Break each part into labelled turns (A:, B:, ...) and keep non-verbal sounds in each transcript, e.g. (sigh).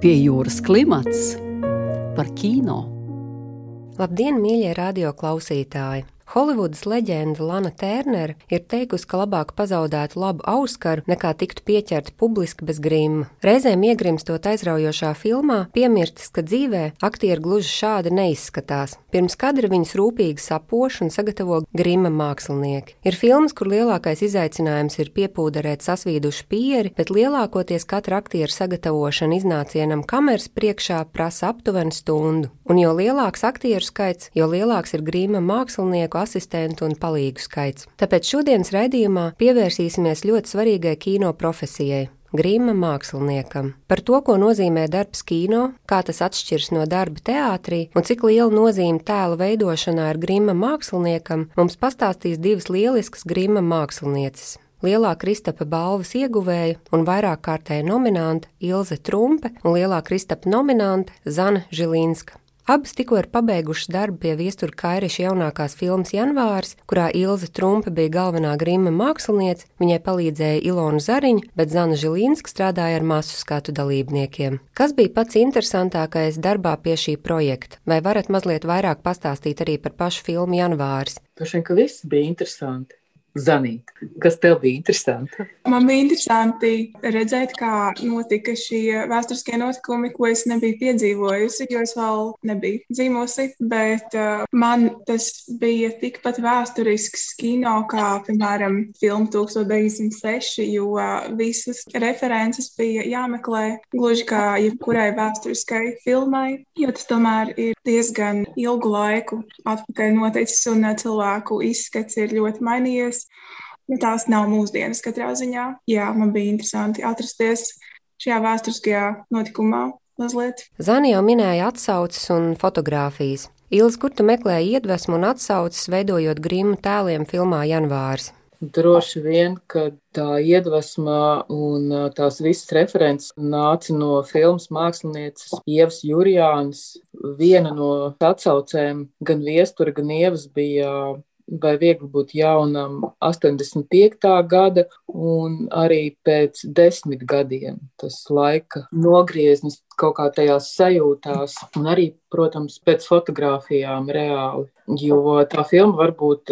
A: Pie jūras klimats par kino.
B: Labdien, mīļie radioklausītāji! Holivudas leģenda Lana Tērnere ir teikusi, ka labāk pazaudēt labu auskaru nekā tiktu pieķerta publiski bez grimma. Reizēm iegrimstot aizraujošā filmā, piemirstis, ka dzīvē aktieri gluži šādi neizskatās. Pirms kadra viņus rūpīgi sapoš un sagatavo grimma mākslinieki. Ir filmas, kur lielākais izaicinājums ir piepūderēt sasvīdušu pieri, bet lielākoties katra aktiera sagatavošana iznācienam kameras priekšā prasa aptuveni stundu. Un jo lielāks aktieru skaits, jo lielāks ir grimma mākslinieku asistentu un palīgu skaits. Tāpēc šodienas raidījumā pievērsīsimies ļoti svarīgai kino profesijai Grīma māksliniekam. Par to, ko nozīmē darbs kino, kā tas atšķiras no darba teātrī un cik liela nozīme tēla veidošanā ir Grīma māksliniekam, mums pastāstīs divas lieliskas Grīma mākslinieces. Lielā Kristapa balvas ieguvēja un vairāk kārtēja nominanta Ilze Trumpe un lielā Kristapa nominante Zana Žilīnska. Abas tikko ir pabeigušas darbu pie viestura Kairiša jaunākās filmas Janvārs, kurā Ilze Trumpe bija galvenā grima māksliniece, viņai palīdzēja Ilona Zariņa, bet Zana Žilīnska strādāja ar masu skatu dalībniekiem. Kas bija pats interesantākais darbā pie šī projekta? Vai varat mazliet vairāk pastāstīt arī par pašu filmu Janvārs?
C: Vien, ka viss bija interesanti. Zanīt, kas tev bija interesanti?
D: Man bija interesanti redzēt, kā notika šie vēsturiskie notikumi, ko es nebiju piedzīvojusi, jo es vēl nebiju dzīvojusi. Bet uh, man tas bija tikpat vēsturisks kino kā, piemēram, filma 1906, jo uh, visas references bija jāmeklē gluži kā jebkurai vēsturiskai filmai, jo tas tomēr ir diezgan ilgu laiku atpakaļ noticis un uh, cilvēku izskats ir ļoti mainījies. Nu, tās nav mūsdienas katrā ziņā. Jā, man bija interesanti atrasties šajā vēsturiskajā notikumā mazliet.
B: Zani jau minēja atsauces un fotografijas. Ilgs, kur tu meklēji iedvesmu un atsauces, veidojot grimu tēliem filmā Janvārs?
C: Droši vien, ka tā iedvesma un tās visas references nāca no filmas mākslinieces Ievas Jurijānas. Viena no atsaucēm gan viestura, gan ievas bija vai viegli būt jaunam 85. gada, un arī pēc desmit gadiem tas laika nogrieznis kaut kā tajās sajūtās, un arī, protams, pēc fotografijām reāli. Jo tā filma varbūt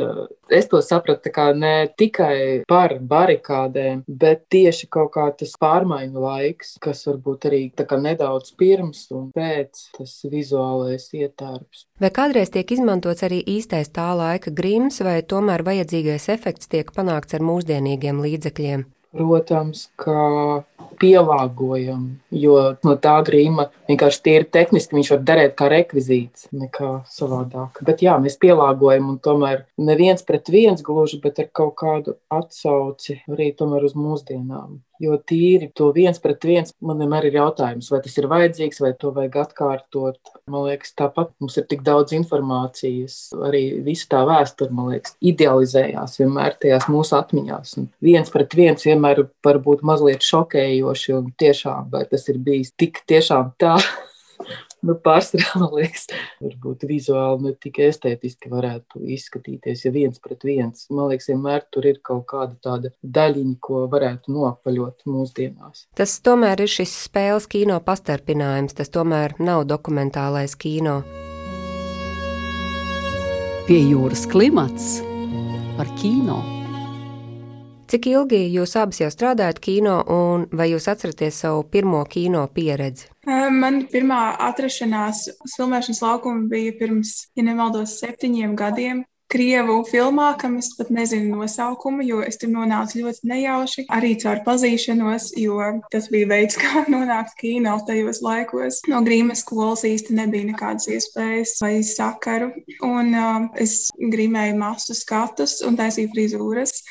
C: es to sapratu ne tikai par barikādēm, bet tieši kaut kā tas pārmaiņu laiks, kas varbūt arī nedaudz pirms un pēc tas vizuālais ietērps.
B: Vai kādreiz tiek izmantots arī īstais tā laika grims, vai tomēr vajadzīgais efekts tiek panākts ar mūsdienīgiem līdzekļiem?
C: Protams, ka pielāgojam, jo no tā grīma vienkārši tīri tehniski viņš var derēt kā rekvizīts, nekā savādāk. Bet jā, mēs pielāgojam, un tomēr neviens pret viens gluži, bet ar kaut kādu atsauci arī tomēr uz mūsdienām. Jo tīri to viens pret viens man vienmēr ir jautājums, vai tas ir vajadzīgs, vai to vajag atkārtot. Man liekas, tāpat mums ir tik daudz informācijas. Arī visa tā vēsture, man liekas, idealizējās vienmēr tajās mūsu atmiņās. Un viens pret viens vienmēr var būt mazliet šokējoši, un tiešām, vai tas ir bijis tik tiešām tā. (laughs) nu, pārsvarā, man liekas, varbūt vizuāli ne tikai estētiski varētu izskatīties, ja viens pret viens. Man liekas, vienmēr tur ir kaut kāda tāda daļiņa, ko varētu nopaļot mūsdienās.
B: Tas tomēr ir šis spēles kino pastarpinājums, tas tomēr nav dokumentālais kino.
A: Pie jūras klimats par kino.
B: Cik ilgi jūs abas jau strādājat kino, un vai jūs atceraties savu pirmo kino pieredzi?
D: Man pirmā atrašanās filmēšanas laukuma bija pirms, ja nemaldos, septiņiem gadiem. Krievu filmā, kam es pat nezinu nosaukumu, jo es tur nonācu ļoti nejauši, arī caur pazīšanos, jo tas bija veids, (laughs) kā nonākt kino tajos laikos. No grīmas skolas īsti nebija nekādas iespējas vai sakaru, un uh, es grīmēju masu skatus un taisīju frizūras.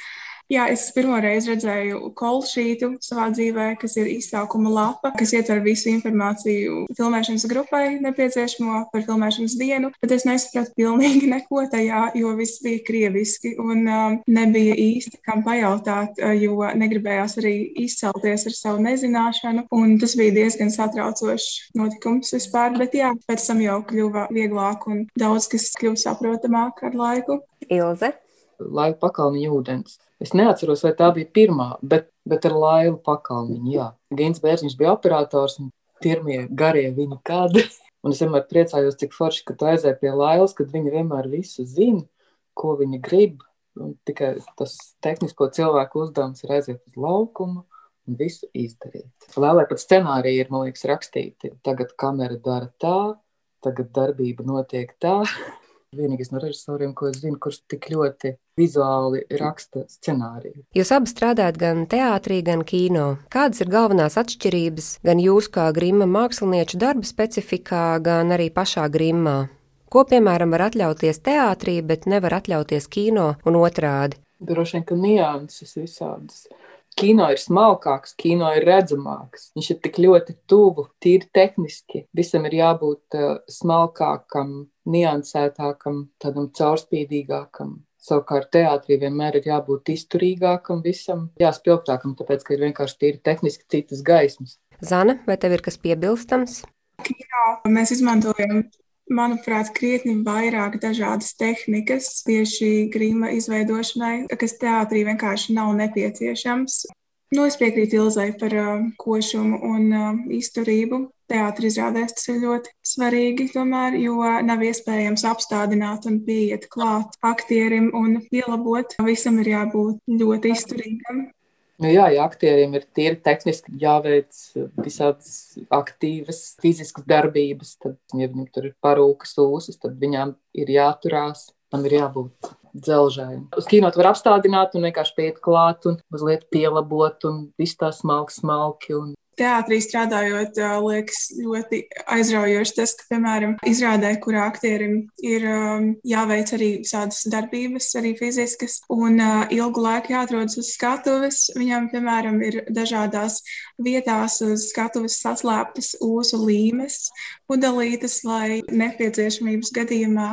D: Jā, es pirmo reizi redzēju kolšītu savā dzīvē, kas ir izsaukuma lapa, kas ietver visu informāciju filmēšanas grupai nepieciešamo par filmēšanas dienu, bet es nesapratu pilnīgi (laughs) neko tajā, jo viss bija krieviski un um, nebija īsti kam pajautāt, uh, jo negribējās arī izcelties ar savu nezināšanu, un tas bija diezgan satraucošs notikums vispār, bet jā, pēc tam jau kļuva vieglāk un daudz kas kļuva saprotamāk ar laiku.
B: Ilze?
C: Laika pakalniņa ūdens. Es neatceros, vai tā bija pirmā, bet, bet ar Lailu pakalniņu. Jā. Gins Bērziņš bija operators. pirmie garie viņa kadri. (laughs) Un es vienmēr priecājos, cik forši, ka tu aizēji pie Lailas, kad viņa vienmēr visu zina, ko viņa grib. Un tikai tas tehnisko cilvēku uzdevums ir aiziet uz laukumu un visu izdarīt. Lēlē pat scenāriji ir, man liekas, rakstīti. Tagad kamera dara tā, tagad darbība notiek tā. (laughs) Vienīgais no režisoriem, ko es zinu, kurš tik ļoti vizuāli raksta scenāriju.
B: Jūs abi strādājat gan teātrī, gan kino. Kādas ir galvenās atšķirības gan jūsu kā grima mākslinieču darba specifikā, gan arī pašā grimā? Ko, piemēram, var atļauties teātrī, bet nevar atļauties kino un otrādi?
C: Droši vien, ka nianses visādas. Kino ir smalkāks, kino ir redzamāks. Viņš ir tik ļoti tuvu, tīri tehniski. Visam ir jābūt uh, smalkākam, niansētākam, tādam caurspīdīgākam. Savukārt teātrī vienmēr ir jābūt izturīgākam, visam jāspilgtākam, tāpēc, ka ir vienkārši tīri tehniski citas gaismas.
B: Zana, vai tev ir kas piebilstams?
D: Kino mēs izmantojam manuprāt, krietni vairāk dažādas tehnikas tieši grīma izveidošanai, kas teātrī vienkārši nav nepieciešams. Nu, es piekrītu Ilzai par uh, košumu un uh, izturību. Teātris izrādēs tas ir ļoti svarīgi, tomēr, jo nav iespējams apstādināt un pieiet klāt aktierim un pielabot. Visam ir jābūt ļoti izturīgam.
C: Nu jā, ja aktieriem ir tīri tehniski jāveic visādas aktīvas fiziskas darbības, tad, ja viņiem tur ir parūkas ūsas, tad viņām ir jāturās, tam ir jābūt dzelžai. Uz kino var apstādināt un vienkārši pieiet klāt un mazliet pielabot un viss tā smalki, smalki. Un
D: teātrī strādājot, liekas ļoti aizraujoši tas, ka, piemēram, izrādē, kurā aktierim ir jāveic arī visādas darbības, arī fiziskas, un ilgu laiku jāatrodas uz skatuves. Viņam, piemēram, ir dažādās vietās uz skatuves saslēptas ūsu līmes, pudelītes, lai nepieciešamības gadījumā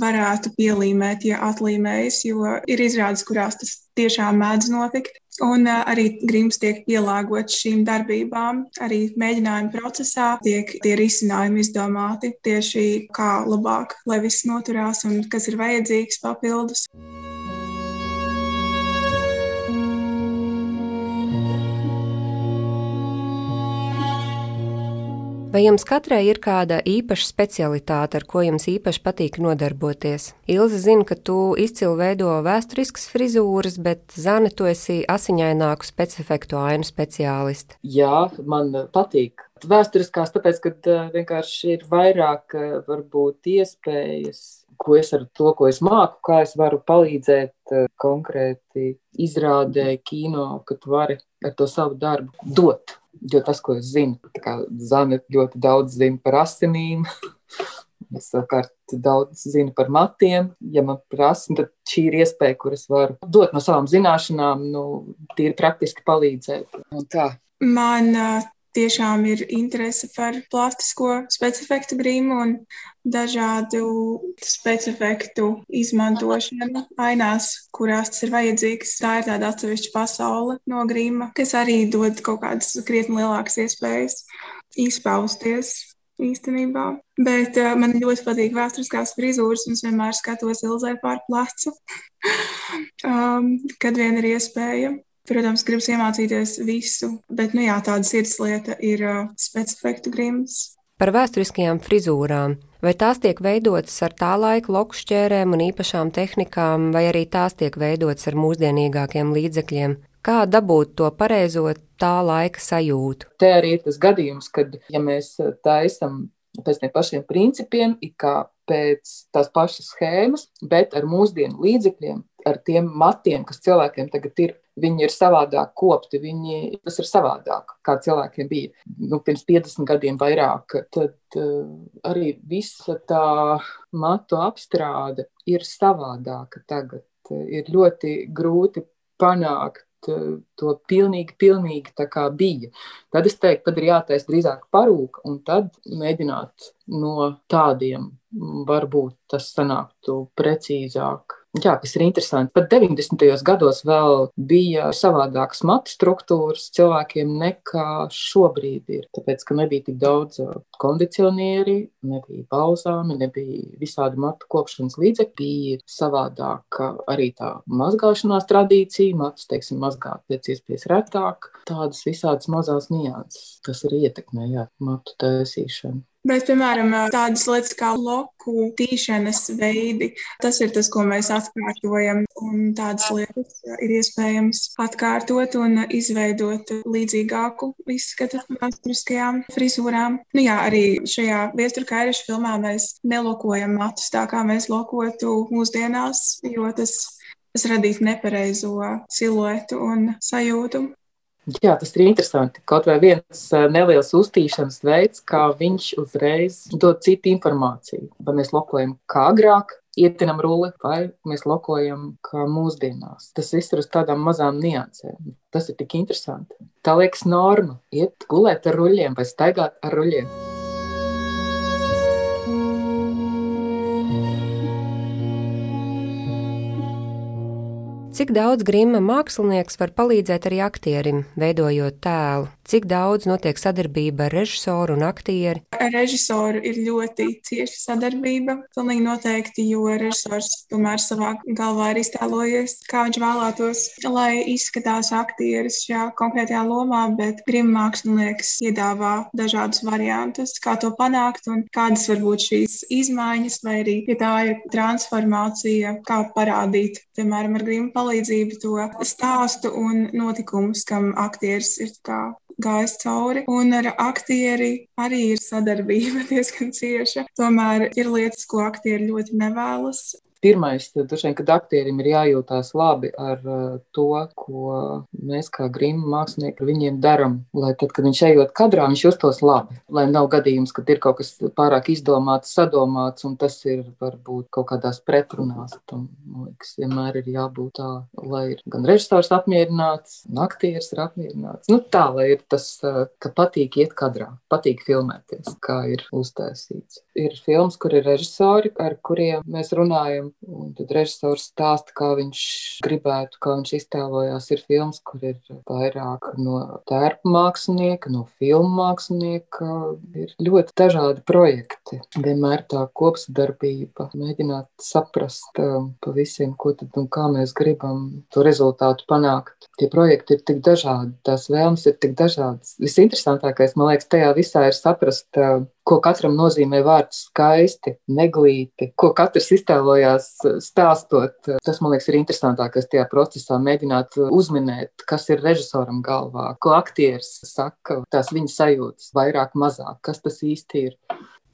D: varētu pielīmēt, ja atlīmējas, jo ir izrādes, kurās tas tiešām mēdz notikt. Un arī grims tiek pielāgots šīm darbībām. Arī mēģinājuma procesā tiek tie risinājumi izdomāti tieši kā labāk, lai viss noturās un kas ir vajadzīgs papildus.
B: Vai jums katrai ir kāda īpaša specialitāte, ar ko jums īpaši patīk nodarboties? Ilza zina, ka tu izcili veido vēsturiskas frizūras, bet Zane, tu esi asiņaināku specifektu ainu speciālisti.
C: Jā, man patīk. Vēsturiskās, tāpēc, ka eh, vienkārši ir vairāk eh, varbūt iespējas ko es ar to, ko es māku, kā es varu palīdzēt uh, konkrēti izrādē, kino, ka tu vari ar to savu darbu dot. Jo tas, ko es zinu, kā Zana ļoti daudz zina par asinīm. (laughs) Es savukārt daudz zinu par matiem. Ja man prasa, tad šī ir iespēja, kur es varu dot no savām zināšanām, nu, tīri praktiski palīdzēt. Un tā.
D: Man tiešām ir interese par plastisko specifiktu grīmu un dažādu specifiktu izmantošanu ainās, kurās tas ir vajadzīgs. Tā ir tāda atsevišķa pasaule no grīma, kas arī dod kaut kādas krietni lielākas iespējas izpausties. Īstenībā. Bet uh, man ļoti patīk vēsturiskās frizūras, un es vienmēr skatos Ilzai pār plecu, (laughs) um, kad vien ir iespēja. Protams, gribas iemācīties visu, bet nu, jā, tāda sirdslieta ir uh, specifikta grims.
B: Par vēsturiskajām frizūrām. Vai tās tiek veidotas ar tā laika loku šķērēm un īpašām tehnikām, vai arī tās tiek veidotas ar mūsdienīgākiem līdzekļiem? Kā dabūt to pareizo tā laika sajūtu?
C: Te arī ir tas gadījums, kad ja mēs taisam pēc tiem pašiem principiem, kā pēc tās pašas schēmas, bet ar mūsdienu līdzekļiem, ar tiem matiem, kas cilvēkiem tagad ir, viņi ir savādāk kopti, viņi, tas ir savādāk, kā cilvēkiem bija nu, pirms 50 gadiem vairāk. Tad uh, arī visa tā matu apstrāde ir savādāka tagad. Ir ļoti grūti panākt to pilnīgi, pilnīgi tā kā bija. Tad es teiktu, tad ir jātaisa drīzāk parūka, un tad mēģināt no tādiem, varbūt tas sanāktu precīzāk. Jā, kas ir interesanti. Pat 90. gados vēl bija savādākas matu struktūras cilvēkiem nekā šobrīd ir. Tāpēc, ka nebija tik daudz kondicionieri, nebija balzāmi, nebija visādi matu kopšanas līdzekļi, bija savādāka arī tā mazgāšanās tradīcija, matus, teiksim, mazgāt pēc iespējas retāk. Tādas visādas mazās nianses, kas arī ietekmē jā, matu taisīšanu.
D: Bet, piemēram, tādas lietas kā loku tīšanas veidi, tas ir tas, ko mēs atkārtojam. Un tādas lietas ir iespējams atkārtot un izveidot līdzīgāku izskatu vēsturiskajām frizūrām. Nu, jā, arī šajā viesturkaireša filmā mēs nelokojam matus tā, kā mēs lokotu mūsdienās, jo tas, tas radītu nepareizo siluetu un sajūtu.
C: Jā, tas ir interesanti. Kaut vai viens eh, neliels uztīšanas veids, kā viņš uzreiz dod citu informāciju. Vai mēs lokojam kā agrāk, ietinam rulli, vai mēs lokojam kā mūsdienās. Tas viss ir uz tādām mazām niansēm. Tas ir tik interesanti. Tā liekas norma - iet gulēt ar ruļļiem vai staigāt ar ruļļiem.
B: Cik daudz grima mākslinieks var palīdzēt arī aktierim, veidojot tēlu? Cik daudz notiek sadarbība ar režisoru un aktieri?
D: Ar režisoru ir ļoti cieša sadarbība. Pilnīgi noteikti, jo režisors tomēr savā galvā ir iztēlojies, kā viņš vēlētos, lai izskatās aktieris šajā konkrētajā lomā, bet grima mākslinieks piedāvā dažādus variantus, kā to panākt un kādas var būt šīs izmaiņas, vai arī, ja tā ir transformācija, kā parādīt, piemēram, ar grima palīdzību to stāstu un notikumus, kam aktieris ir gājis cauri. Un ar aktieri arī ir sadarbība (laughs) diezgan cieša. Tomēr ir lietas, ko aktieri ļoti nevēlas.
C: Pirmais, dušain, kad aktierim ir jājūtās labi ar uh, to, ko mēs kā grīma mākslinieki viņiem darām. Lai tad, kad viņš ejot kadrā, viņš justos labi. Lai nav gadījums, kad ir kaut kas pārāk izdomāts, sadomāts, un tas ir varbūt kaut kādās pretrunās. Tam, man liekas, vienmēr ir jābūt tā, lai ir gan režisors apmierināts, gan aktieris ir apmierināts. Nu, tā, lai ir tas, uh, ka patīk iet kadrā, patīk filmēties, kā ir uztaisīts. Ir filmas, kur ir režisori, ar kuriem mēs runājam Un tad režisors stāsta, kā viņš gribētu, kā viņš iztēlojās. Ir filmas, kur ir vairāk no tērpa mākslinieka, no filmu mākslinieka. Ir ļoti dažādi projekti. Vienmēr tā kopsadarbība, mēģināt saprast um, pa visiem, ko tad un kā mēs gribam to rezultātu panākt. Tie projekti ir tik dažādi, tās vēlmes ir tik dažādas. Visinteresantākais, man liekas, tajā visā ir saprast, um, ko katram nozīmē vārds skaisti, neglīti, ko katrs iztēlojās stāstot. Tas, man liekas, ir interesantākais tajā procesā, mēģināt uzminēt, kas ir režisoram galvā, ko aktieris saka, tās viņa sajūtas, vairāk, mazāk, kas tas īsti ir.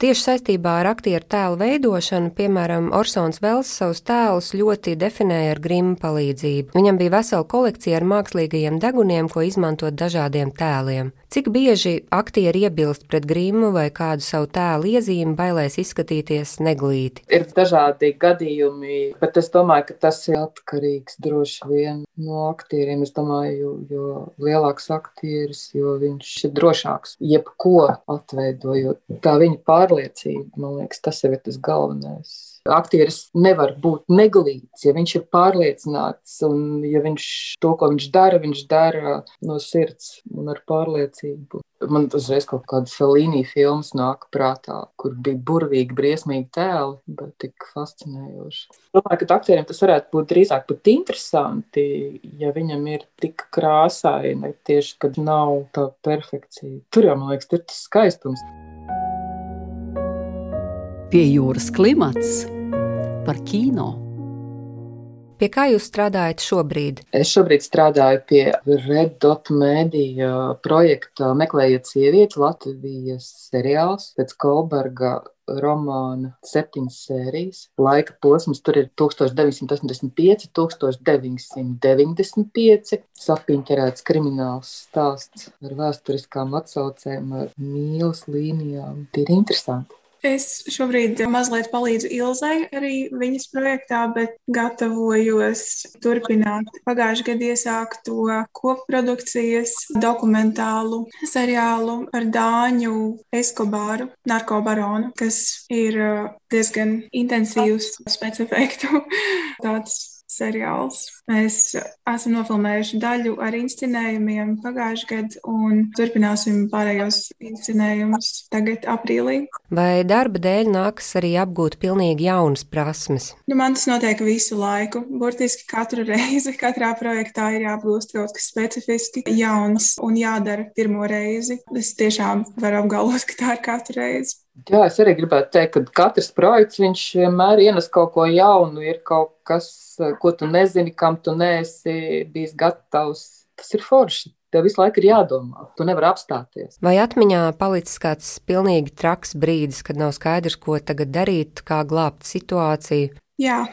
B: Tieši saistībā ar aktieru tēlu veidošanu, piemēram, Orsons Vels savus tēlus ļoti definēja ar grima palīdzību. Viņam bija vesela kolekcija ar mākslīgajiem deguniem, ko izmantot dažādiem tēliem. Cik bieži aktieri iebilst pret grimu vai kādu savu tēlu iezīmi, bailēs izskatīties neglīti?
C: Ir dažādi gadījumi, bet es domāju, ka tas ir atkarīgs droši vien no aktieriem. Es domāju, jo, jo lielāks aktieris, jo viņš ir drošāks jebko atveidojot. Tā viņa pārliecība. Man liekas, tas ir tas galvenais. Aktieris nevar būt neglīts, ja viņš ir pārliecināts, un ja viņš to, ko viņš dara, viņš dara no sirds un ar pārliecību. Man uzreiz kaut kādas līnijas filmas nāk prātā, kur bija burvīgi, briesmīgi tēli, bet tik fascinējoši. Domāju, ka aktieriem tas varētu būt drīzāk pat interesanti, ja viņam ir tik krāsaini, tieši kad nav tā perfekcija. Tur jau, man liekas, ir tas skaistums
A: pie jūras klimats par kino.
B: Pie kā jūs strādājat šobrīd?
C: Es šobrīd strādāju pie Red Dot Media projekta Meklējiet sievieti Latvijas seriāls pēc Kolberga romāna septiņas sērijas. Laika posms tur ir 1985, 1995. Sapiņķerēts krimināls stāsts ar vēsturiskām atsaucēm, ar mīlas līnijām. Tie ir interesanti.
D: Es šobrīd mazliet palīdzu Ilzai arī viņas projektā, bet gatavojos turpināt pagājušajā gadā iesākto koprodukcijas dokumentālu seriālu ar Dāņu Eskobāru, narkobaronu, kas ir uh, diezgan intensīvs specifektu (laughs) tāds seriāls. Mēs esam nofilmējuši daļu ar inscenējumiem pagājušajā gadā un turpināsim pārējos inscenējumus tagad, aprīlī.
B: Vai darba dēļ nāks arī apgūt pilnīgi jaunas prasmes?
D: Nu, man tas notiek visu laiku. Burtiski katru reizi, katrā projektā ir jāapgūst kaut kas specifiski jauns un jādara pirmo reizi. Es tiešām varu apgalvot, ka tā ir katru reizi.
C: Jā, es arī gribētu teikt, ka katrs projekts vienmēr ienes kaut ko jaunu, ir kaut kas, ko tu nezini, kam tu neesi bijis gatavs. Tas ir forši. Tev visu laiku ir jādomā, tu nevari apstāties.
B: Vai atmiņā palicis kāds pilnīgi traks brīdis, kad nav skaidrs, ko tagad darīt, kā glābt situāciju?
D: Jā,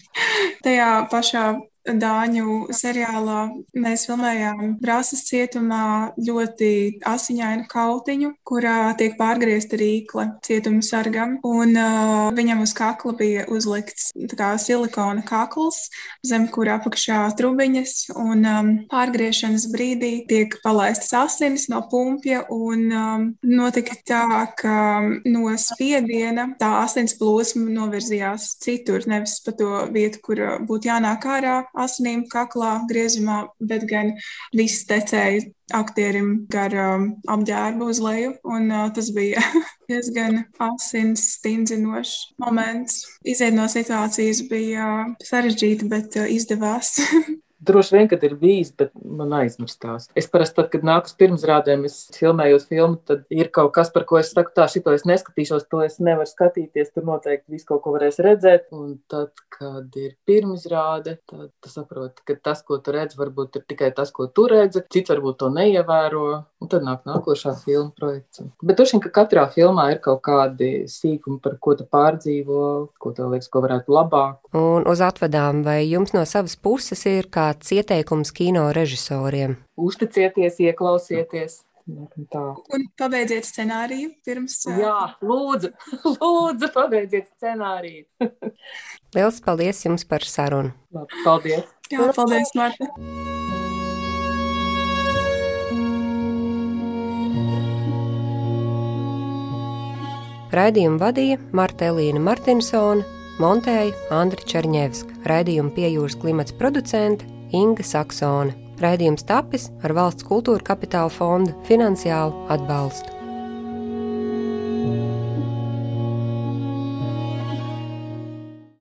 D: (laughs) tajā pašā Dāņu seriālā mēs filmējām Brāzas cietumā ļoti asiņainu kautiņu, kurā tiek pārgriezta rīkle cietuma sargam. Un, uh, viņam uz kakla bija uzlikts kā, silikona kakls, zem kura apakšā trubiņas. Un, um, pārgriešanas brīdī tiek palaistas asinis no pumpja. Un, um, notika tā, ka no spiediena tā asins plūsma novirzījās citur, nevis pa to vietu, kur būtu jānāk ārā asinīm kaklā griezumā, bet gan viss tecēja aktierim gar um, apģērbu uz leju. Un, uh, tas bija (laughs) diezgan asins stingzinošs moments. Iziet no situācijas bija uh, sarežģīti, bet uh, izdevās. (laughs)
C: Droši vien, kad ir bijis, bet man aizmirstās. Es parasti, tad, kad nāku uz pirmsrādēm, es filmējos filmu, tad ir kaut kas, par ko es saku, tā, šito es neskatīšos, to es nevaru skatīties. Tur noteikti visu kaut ko varēs redzēt. Un tad, kad ir pirmsrāde, tad tu saproti, ka tas, ko tu redzi, varbūt ir tikai tas, ko tu redzi. Cits varbūt to neievēro. Un tad nāk nākošā filmu projekts. Bet droši vien, ka katrā filmā ir kaut kādi sīkumi, par ko tu pārdzīvo, ko tev liekas, ko varētu labāk.
B: Un uz atvedām, vai jums no savas puses ir kā kāds ieteikums kino režisoriem?
C: Uzticieties, ieklausieties! Tā.
D: Un pabeidziet scenāriju pirms.
C: Jā, lūdzu, (laughs) lūdzu pabeidziet scenāriju. (laughs)
B: Lielas paldies jums par sarunu.
C: Labi, paldies.
D: Jā, paldies, Marta.
B: Raidījumu vadīja Marta Elīna Martinsone, montēja Andra Černievska, raidījuma piejūras klimats producente Inga Saksone. Raidījums tapis ar valsts kultūra kapitāla fonda finansiālu atbalstu.